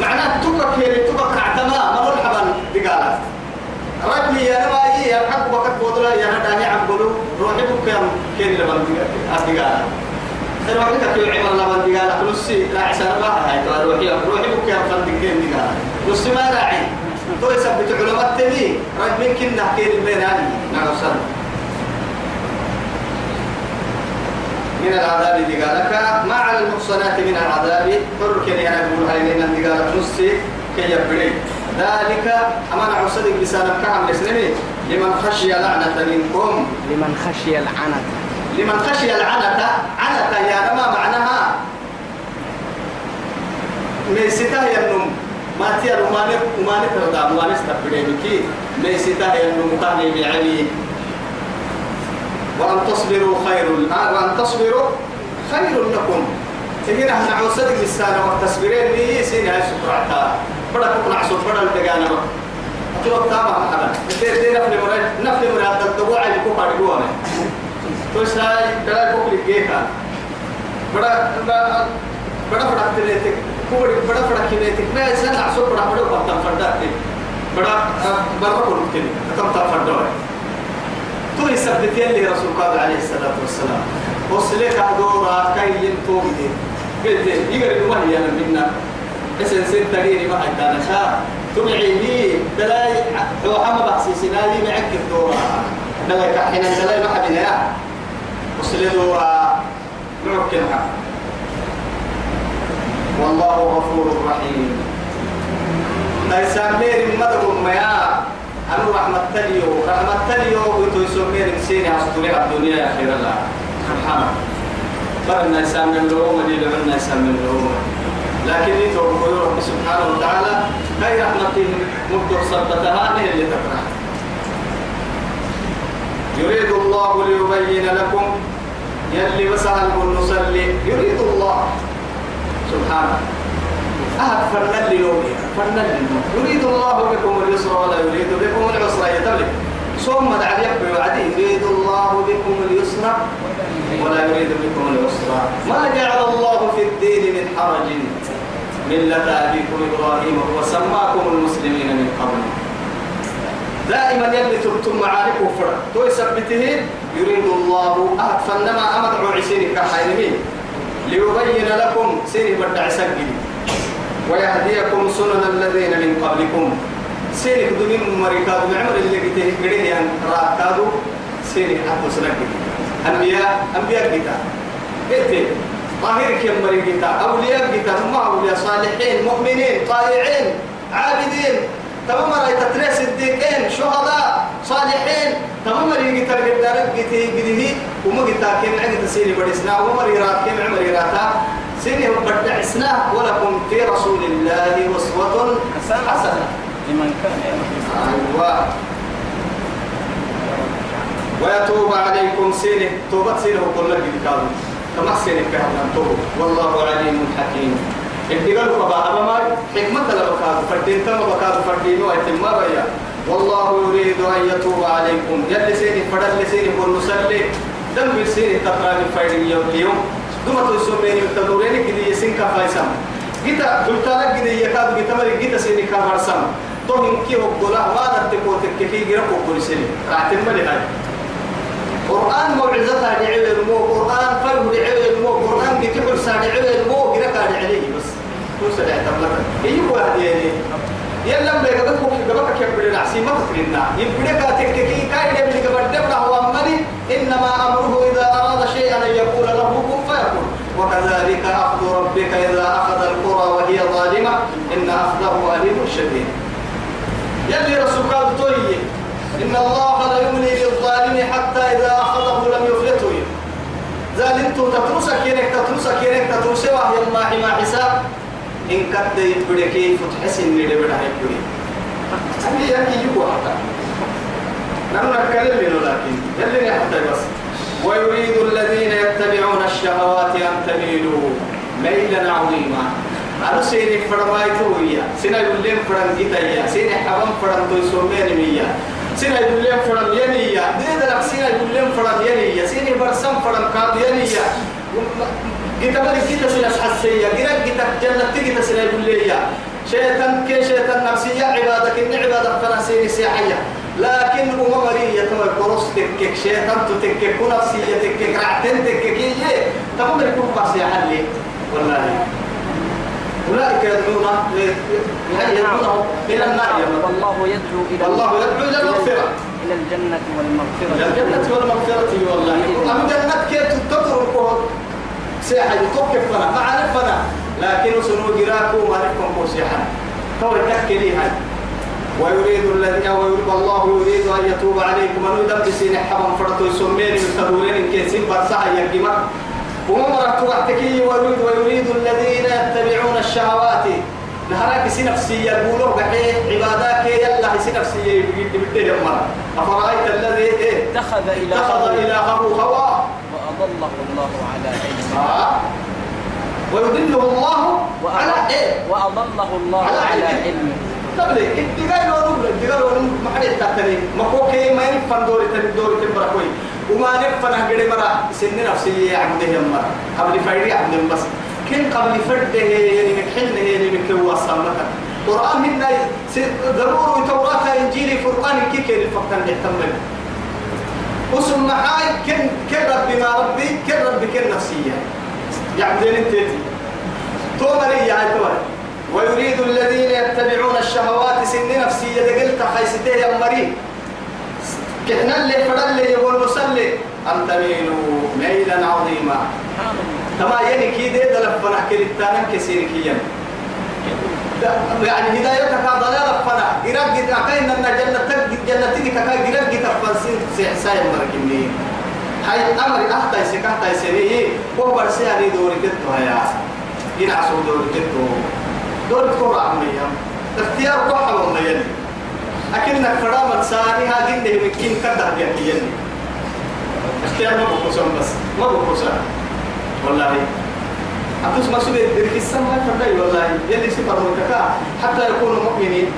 معناه تبقى كيري تبقى عتما مرحبا بقالة. رجلي يا نما إيه يا حق وقت بودلا يا نداني عم بقولوا روحي بك يا كيري لبن بقالة. خير وقتك كيو عمر لبن بقالة فلسي لا عسى الله هاي روحي روحي بك يا فلد كيري بقالة فلسي ما راعي تو يثبت علماء تبي رجل كنا كيري الميناني نعم سلام من العذاب دي قالك ما على المحصنات من العذاب حر كن يعني يقول هاي لنا دي قالك نصي كي يبري ذلك أما نعصدق لسانك كعم لسنمي لمن خشي لعنة منكم. لمن خشي العنة لمن خشي العنة عنة يا ما معناها؟ ميسيتا النوم. ما تيا رومانك رومانك رضا تبدينك ميسيتا يا النوم كان يبيعني وأن تصبروا خير وأن تصبروا خير لكم. تجينا إحنا عوصدق لسانة والتصبيرين لي سيني هاي سكرعتا بدا كنا عصر بدا الدقانا أتلو تاما محمد تير تير نفل مرأي نفل مرأي هذا الدقوع اللي كوكا رقوة توش هاي بلا كوك لقيها بدا بدا بدا بدا تليتك كوكا بدا بدا كليتك ما يسان عصر بدا بدا بدا فردا بدا برا كل كلي كم تفردا تو يثبت يلي رسول الله عليه الصلاة والسلام وصلك دورا كي ينتوم دي قلت يقرب ما هي منا اسن سن تغيري ما حد أنا شا تمعي لي دلاي هو حما بحسي سنالي معك الدورا دلاي كحين دلاي ما حد يا دورا نعكن والله غفور رحيم. لا يسامير مدر ما أنا رحمة تليو. رحمة تليو ويتوسمير سيني أسطوري الدنيا يا خير الله. سبحانه برنا يسام من لهم ودي لمنا يسام من لهم. لكن يتوقع رب سبحانه وتعالى هاي رحمته مبدو صدتها اللي تفرح يريد الله ليبين لكم. يلي مسها نصلي يريد الله. سبحانه أهد فرنا لي فرنا يريد الله بكم اليسر ولا يريد بكم العسر. يتبلغ ثم دعا يبقى وعدي يريد الله بكم اليسر ولا يريد بكم العسر. ما جعل الله في الدين من حرج. ملة أبيكم إبراهيم وسماكم المسلمين من قبل. دائما يلي تبتم معارك وفر تو يثبته يريد الله أهد فنما أمدعو عسيني كحينمين ليبين لكم سيري بدع سجل ويهديكم سنن الذين من قبلكم. سيري بدون مريكاد معمر اللي قلته قريه يعني راكادو سيري حتى سنك أنبياء أنبياء قتا قلت. طاهر كم مري قتا أولياء قتا هم أولياء صالحين مؤمنين طائعين عابدين. تمام رأي تتريس الديكين شهداء صالحين تمام رأي قتا قدارك قته قده وما قتا كم عند سيري بدسنا وما ريرات كم عمر ريراتا سيري بدعسنا ولكم في رسول الله أسوة حسنة. لمن كان أيوة. ويتوب عليكم سينه توبة سينه لك بكاظم كما سينه كهنا توب والله عليم حكيم. الدقال فبا أبما حكمة لبكاظ فردين. تم بكاظ فردين ويتم بيا. والله يريد أن يتوب عليكم. يلي سينه فدل سينه ونسلي دم سينه تقرأ من فايدين يوم اليوم دوما تسميني التدورين كده يسين كفايسام جيتا قلت لك كده يكاد جيتا مري جيتا سيني كامرسام توهم كي وقولا ما نتكوتك كي جرا وقول سيني راعتين مالي هاي. قرآن موعظتها المو قرآن دعوة المو قرآن بتحر سا دعوة المو جرا عليه بس توسع اعتبرت هي واحد يعني يلا ما يقدر كوك جبك كبر العسي ما تكرنا يبدك تككي كاي ده اللي قبل ده هو أمني إنما أمره إذا أراد شيئا أن يقول له كن فيكون وكذلك أخذ ربك إذا أخذ القرى وهي ظالمة إن أخذه أليم شديد يلي رسول قال توي إن الله لا يملي للظالم حتى إذا أخذه لم يفلته ظالمتو تترسك كينك تترسك كينك تترسك وهي الماحي ما حساب إن كد يتبدي كيف تحسن من لبدا يتبدي أبي يكي يكو حتى. نحن نتكلم منه لكن يلي حتى بس. ويريد الذين يتبعون الشهوات أن تميلوا ميلا عظيما. أنا سيني فرماي تويا. سينا يقولين فرن جيتايا. سيني حرام فرن توي سومين ميا. سينا يقولين فرن ينيا. ديد لك سينا يقولين فرن ينيا. سيني برسم فرن كاد ينيا. جيتا مري جيتا سينا حسيا جيتا جيتا جنة جيتا سينا يقولين شيطان كي شيطان نفسية عبادك إن عبادك فنا سيني سيحية لكن أمري يتوى قرص تكك شيطان تكك نفسية تكك رعتين تكك إيه تمام يكون بس حلي والله أولئك يدعون يدعونه إلى النار والله يدعو إلى والله يدعو إلى المغفرة إلى الجنة والمغفرة إلى الجنة والمغفرة والله أما جنة كيف تتطر سيحة يتوقف فنا ما عرف فنا لكن سنو جراكو ما نفكم كو سيحة. طور تحكي لي هاي. ويريد الذين ويريد الله يريد أن يتوب عليكم. ان يدبسين حبا فرطوا يسمين من تدورين كيسين برسها يقيمك ومرة وقتكي ويريد ويريد الذين يتبعون الشهوات. نهارك سي نفسية يقولوا بحي عبادك يلا سي نفسية بديه مرة أفرأيت الذي إيه؟ اتخذ إلهه هواه. وأضله الله على علم آه. ويضله الله على إيه؟ وأضله الله على على علم. علم تبلي الدجاج ونور الدجاج ونور ما حد يتعتني ما هو كي ما ينفن دوري تبي دوري تبي برا كوي. وما نفن هجري مرا سن نفسي عبده يا مرا قبل فايري عبد بس كن قبل فرده يعني نكحل يعني نكوا صامتا قرآن هنا ضروري توراة إنجيل فرقان كي كي الفقدان يهتم وسم معاي كن كن ربي ما ربي كن ربي كن نفسية. يعبدين انتتي تومري يا تومري ويريد الذين يتبعون الشهوات سن نفسية دقلت حيث يا مريم. كحنا اللي فدل اللي يقول نصلي أن تميلوا ميلا عظيما. تما يعني كي دي دلفنا كي التانم كسير كي يعني هدايتك ضلالة فنا إرق أكاين أن جنة تك جنة تدي كاكا إرق تفنسين سيحسايا مركبني هاي أمر أحتاي سكاحتاي سنيه هو برسي يعني دوري كتو هيا. ينعسوا دوري كتو. دوري كتو عمية اختيار قحة وميني أكنك فرامة ساني ها جنده مكين كده بيكيني اختيار ما بقصون بس. ما بقصون والله. أتوس ما سبب ذلك السماء فردي والله. يلي سفر مرككا حتى يكونوا مؤمنين.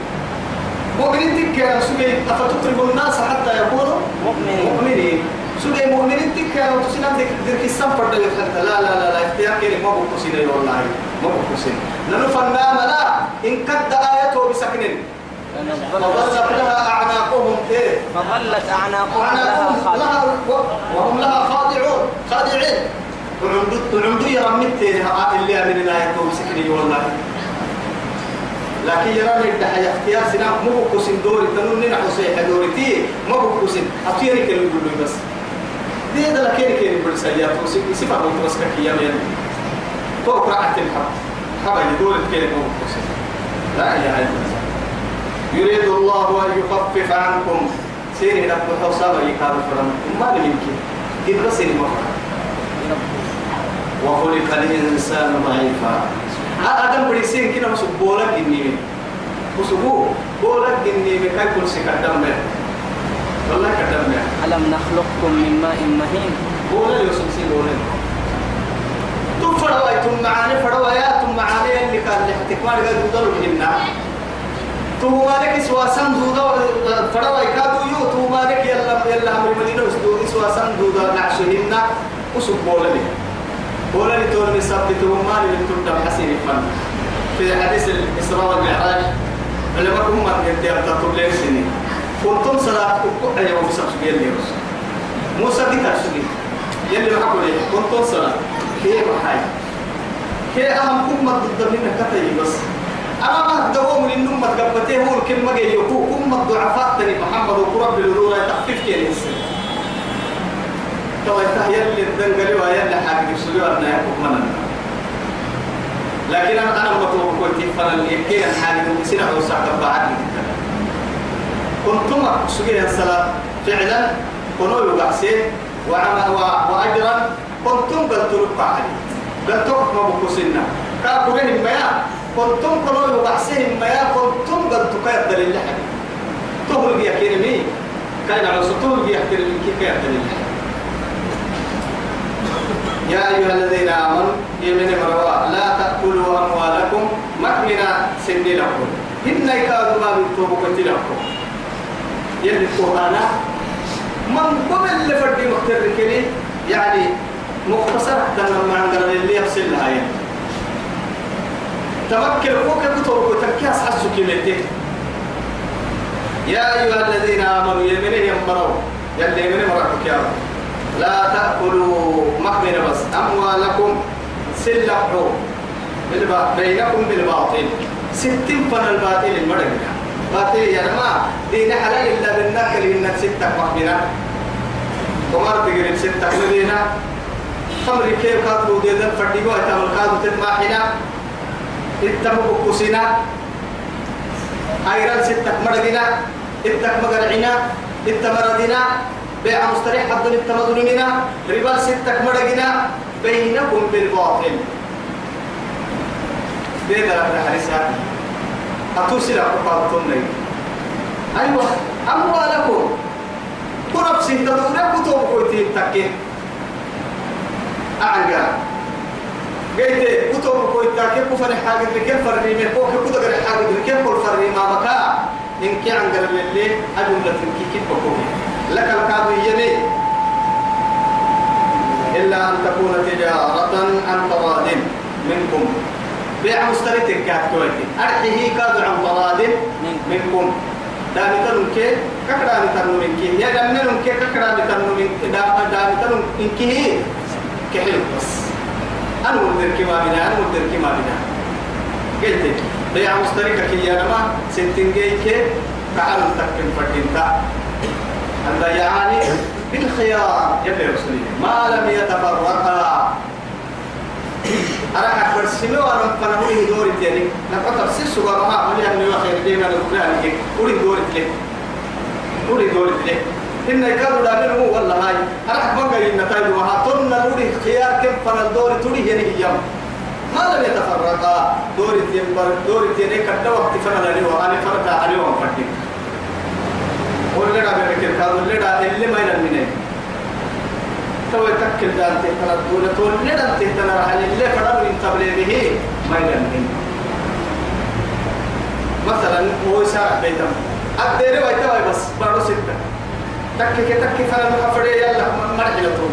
مؤمنين تك سبب أفتطلب الناس حتى يكونوا مؤمنين. مؤمنين. سبب مؤمنين تك وتسنام ذلك السماء فردي لا لا لا لا اختيار كيري ما بقصين والله. ما بقصين لأنه فنام لا. إن كد آيته بسكن فظلت لها أعناقهم إيه؟ فظلت أعناقهم لها لها وهم لها خاضعون. خاضعين وعندو وعندو يرمت اللي من الآية مسكني والله. لكن يرى الدحية اختيار سنام مو بكوسين دوري تنون نحو سيحة دوري تي ما بكوسين أطيري كانوا يقولوا بس. دي ده لكيري كيري برساليات وسيفا قلت بس كي يمين توقع عتم حب حبا يدور كيري ما بكوسين لا إله إلا الله. يريد الله أن يخفف عنكم. سيري لك بحوصابة يكاد فرم ما يمكن إذ بس المفرد وخلق الإنسان ضعيفا آدم بريسين كنا مسو بولا جنيمي مسو بولا جنيمي كاي كل سي كدام والله كدام ألم نخلقكم من ماء مهين بولا يوسف سي بولا تم فروا تم معاني فروا يا تم معاني اللي كان لحتك ما نقدر نقدر بهنا تو مالك سواسن دودا فروا يكادو يو تو مالك يلا يلا هم المدينة وسدودي سواسن دودا نعشهن وسب بولا لي ولا لتون مثبت وما لتون حسين فن في حديث الإسراء والمعراج علماء هم يدير تطلب لين سنين كنتم صلاة أكو أيوة موسى سجل لي موسى دي كرسول يلي معكم ليه كنتم صلاة. كيف حاجة كيف أهم كم ضد منك كتير بس. أنا ما دوم من النوم تقبته هو الكلمة جاي كم الضعفاء تاني. محمد وقرب بالدورة تخفيف كيف الإنسان تو يتهيأ لي الدنقلي ويا اللي حاجة يسلوا أنا يكون منا لكن أنا أنا مطلوب كنت فنا يكين حاجة مسيرة أو ساعة بعد كنتم سجين الصلاة فعلا كنوا يبحثين وعمل وأجرا كنتم قلت لك علي لك ما بكسنا كاكورين ما كنتم كنوا يبحثين ما كنتم قلت كيف دليل حاجة تهرب يا كريمي كان على يا كريمي كيف دليل حاجة يا أيها الذين آمنوا يمن مروا لا تأكلوا أموالكم مكمنا سن لكم إن يكادوا ما بيتوبوا كتلكم. يلي القرآن من قبل اللي فردي مختار كلي يعني مختصر حتى لما عندنا اللي يفصل لها يعني. تمكن فوق كتب وتركيز حسوا كلمتين. يا أيها الذين آمنوا يمن يمروا يلي يمن مرحبك يا رب. لا تأكلوا مخبر بس أموالكم سلحوا بالبا... بينكم بالباطل. ستين فن الباطل المرق باطل يا ما دين حلال إلا بالناكل إنك ستة مخبرة ومر تقريب ستة مدينة خمر كيف كاتبوا ديدن فردقوا أتام الكادو تتماحنا اتموا بكسنا أيران ستة مرقنا اتك مقرعنا التمردنا بيع مستريح حد التمدننا ربال ستة مرقنا بينكم بالباطل. بيدا لك حريسها أتوسل أقفالتم أيوة أموالكم. كنفسه تدورك وتوبكويتين تكين أعنقا قلت كتب كويتا كيف كفر حاجة كيف فرني من فوق كيف كتب حاجة كيف كل فرني ما مكا إن كي عن قرب اللي أجمل تنكي. كيف بكوي لك الكاد يمي إلا أن تكون تجارة عن تراض منكم. بيع مشتري تنكات كويتي أرحيه كاد عن تراض منكم. دامي تنم كي ككرا تنم من كي يا دامي كي ككرا تنم من دامي تنم من كي كحلو بس. أنا مدير كما بنا أنا مدير كما بنا. قلت بيع مشتركة كي يا نما سنتين جيك تعال تكن فردينتا يعني بالخيار. يبي رسولي ما لم يتفرقا. أنا أكبر سمو أنا فنقول دوري تاني نقطع سيسو ما أقول أن يوخير ديما نقول أن يقول دوري تاني قولي دوري تاني إن كانوا دابين هو والله هاي. أنا أحبك إن نتايج وها. تنا نوري خيار كم فن الدور توري هني هي ما لم يتفرقا. دوري تيمبر دوري تيني. كتا وقت فن لني وأنا فرقا. عليه وفردي ولا دا بيركل كانوا ولا دا اللي ما ينمني تو تكل دان تهتنا دولة ولا دا تهتنا على اللي فرق من قبل به ما ينمني مثلا هو ساعة بيتم. أدري ويتوا بس بارو ستة. تكك تكك فلا مخفري يلا لطول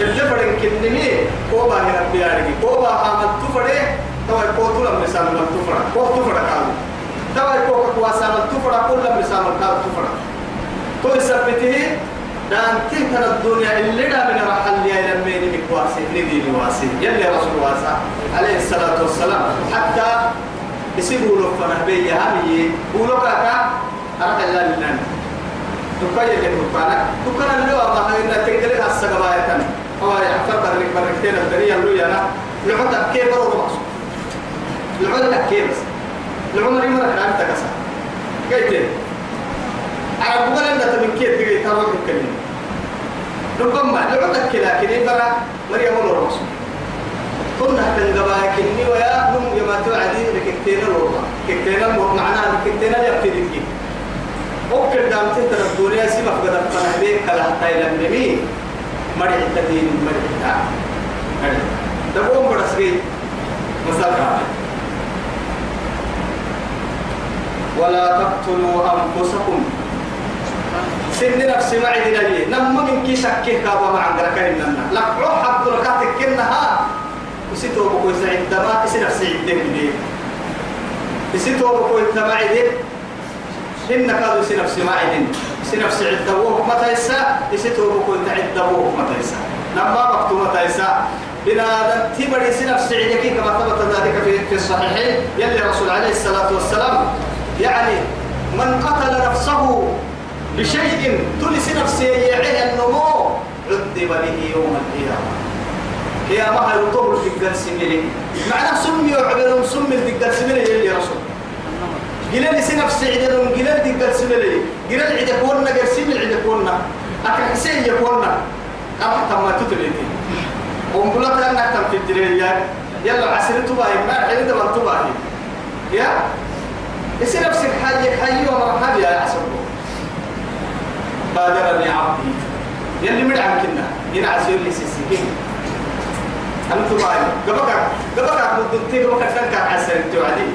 اللي فرن كنمي كوبا هنا بيارجي كوبا عمل تفري توا كوتو لما مثال ما تفرا كوتو تفرا كالو توا كوكا كواسا ما تفرا كل لما مثال ما كالو تفرا تو يثبته دان تلك الدنيا اللي دا من رحل يا لمين مكواسي ندي واسي. يلي رسول واسا. عليه الصلاة والسلام. حتى يسيبوا له فنهبي هامي. بولو كاكا أرد الله لله تكاي اللي تكانا اللي هو ما هي تقدر السجباية تاني هو يحفر برك بركتين الدنيا اللي أنا لعودة كيف برو رمص لعودة كيف؟ بس العمر يمر كلام تكسر. قلت عرب بقول أنت من كيف تجي تروح تكلم ربما لعودة كلا كني برا مريم ولا رمص كنا تنجبا كني ويا نم يما توعدي ركتين الوضع. كتين الوضع معناها كتين اليابتين وكل دام تهتر الدنيا سيما فقد أفضل بيك كلا حتى يلمني مرح التدين مرح التعب مرح تقوم برسكي مسألة ولا تقتلوا أنفسكم. سن نفس عندنا لي. نم من كي شكيه كابا مع عندك إننا لك روح حق ركعتك كنها وسيتو بكو سعيد. دما يصير نفس عندك لي يسيتو بكو تبعي إن كادوا يصير نفس ما عندنا يصير نفس عدوه متى يسا يسيتو بكو عدوه متى يسا لما وقت متى يسا بنادم تبر يصير نفس عندك كما ثبت ذلك في الصحيحين. يلي الرسول عليه الصلاة والسلام يعني من قتل نفسه بشيء تلس نفسه يعيه النمو عذب به يوم القيامة. يا ما هي رطوب في الجرسمين معناه سمي وعبرهم سمي في الجرسمين يلي رسول. قلنا سنف سعدهم قلنا دي الجرسمين قلنا العيد كوننا جرسم العيد كوننا. أكل حسين يكوننا أما تما تتليتي ومقولة أنك تم في الدرية يلا عسر تباهي ما دبل تباهي. يا يصير نفسك حي حي ومرحبا يا عسر بادرني عبدي يلي مدعم كنا هنا عسير لي سيسيكين أنا تباهي قبقى قبقى مدنتي قبقى تنكر عسر التوعدي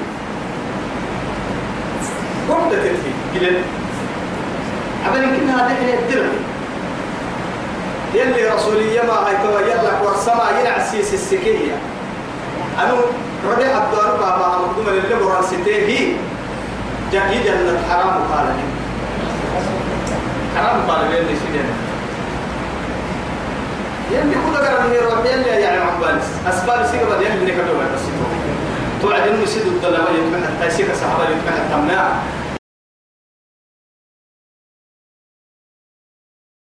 قمت تلفي قلنا عبالي كنا هذا الدرب. يلي رسولية ما هاي توا يلا ورسما ينعسيس السكية أنا ربي الدار بابا مقدوم اللي بران ستيه جاهي جنة حرام قال لي حرام قال لي اللي سيدنا يلي كل قرن هي رب يلي يعني عبالس أسباب سيقبل يلي نكتبها بس توعد إنه سيد الدلما يتمنى تايسيك صحابة يتمنى تمنع.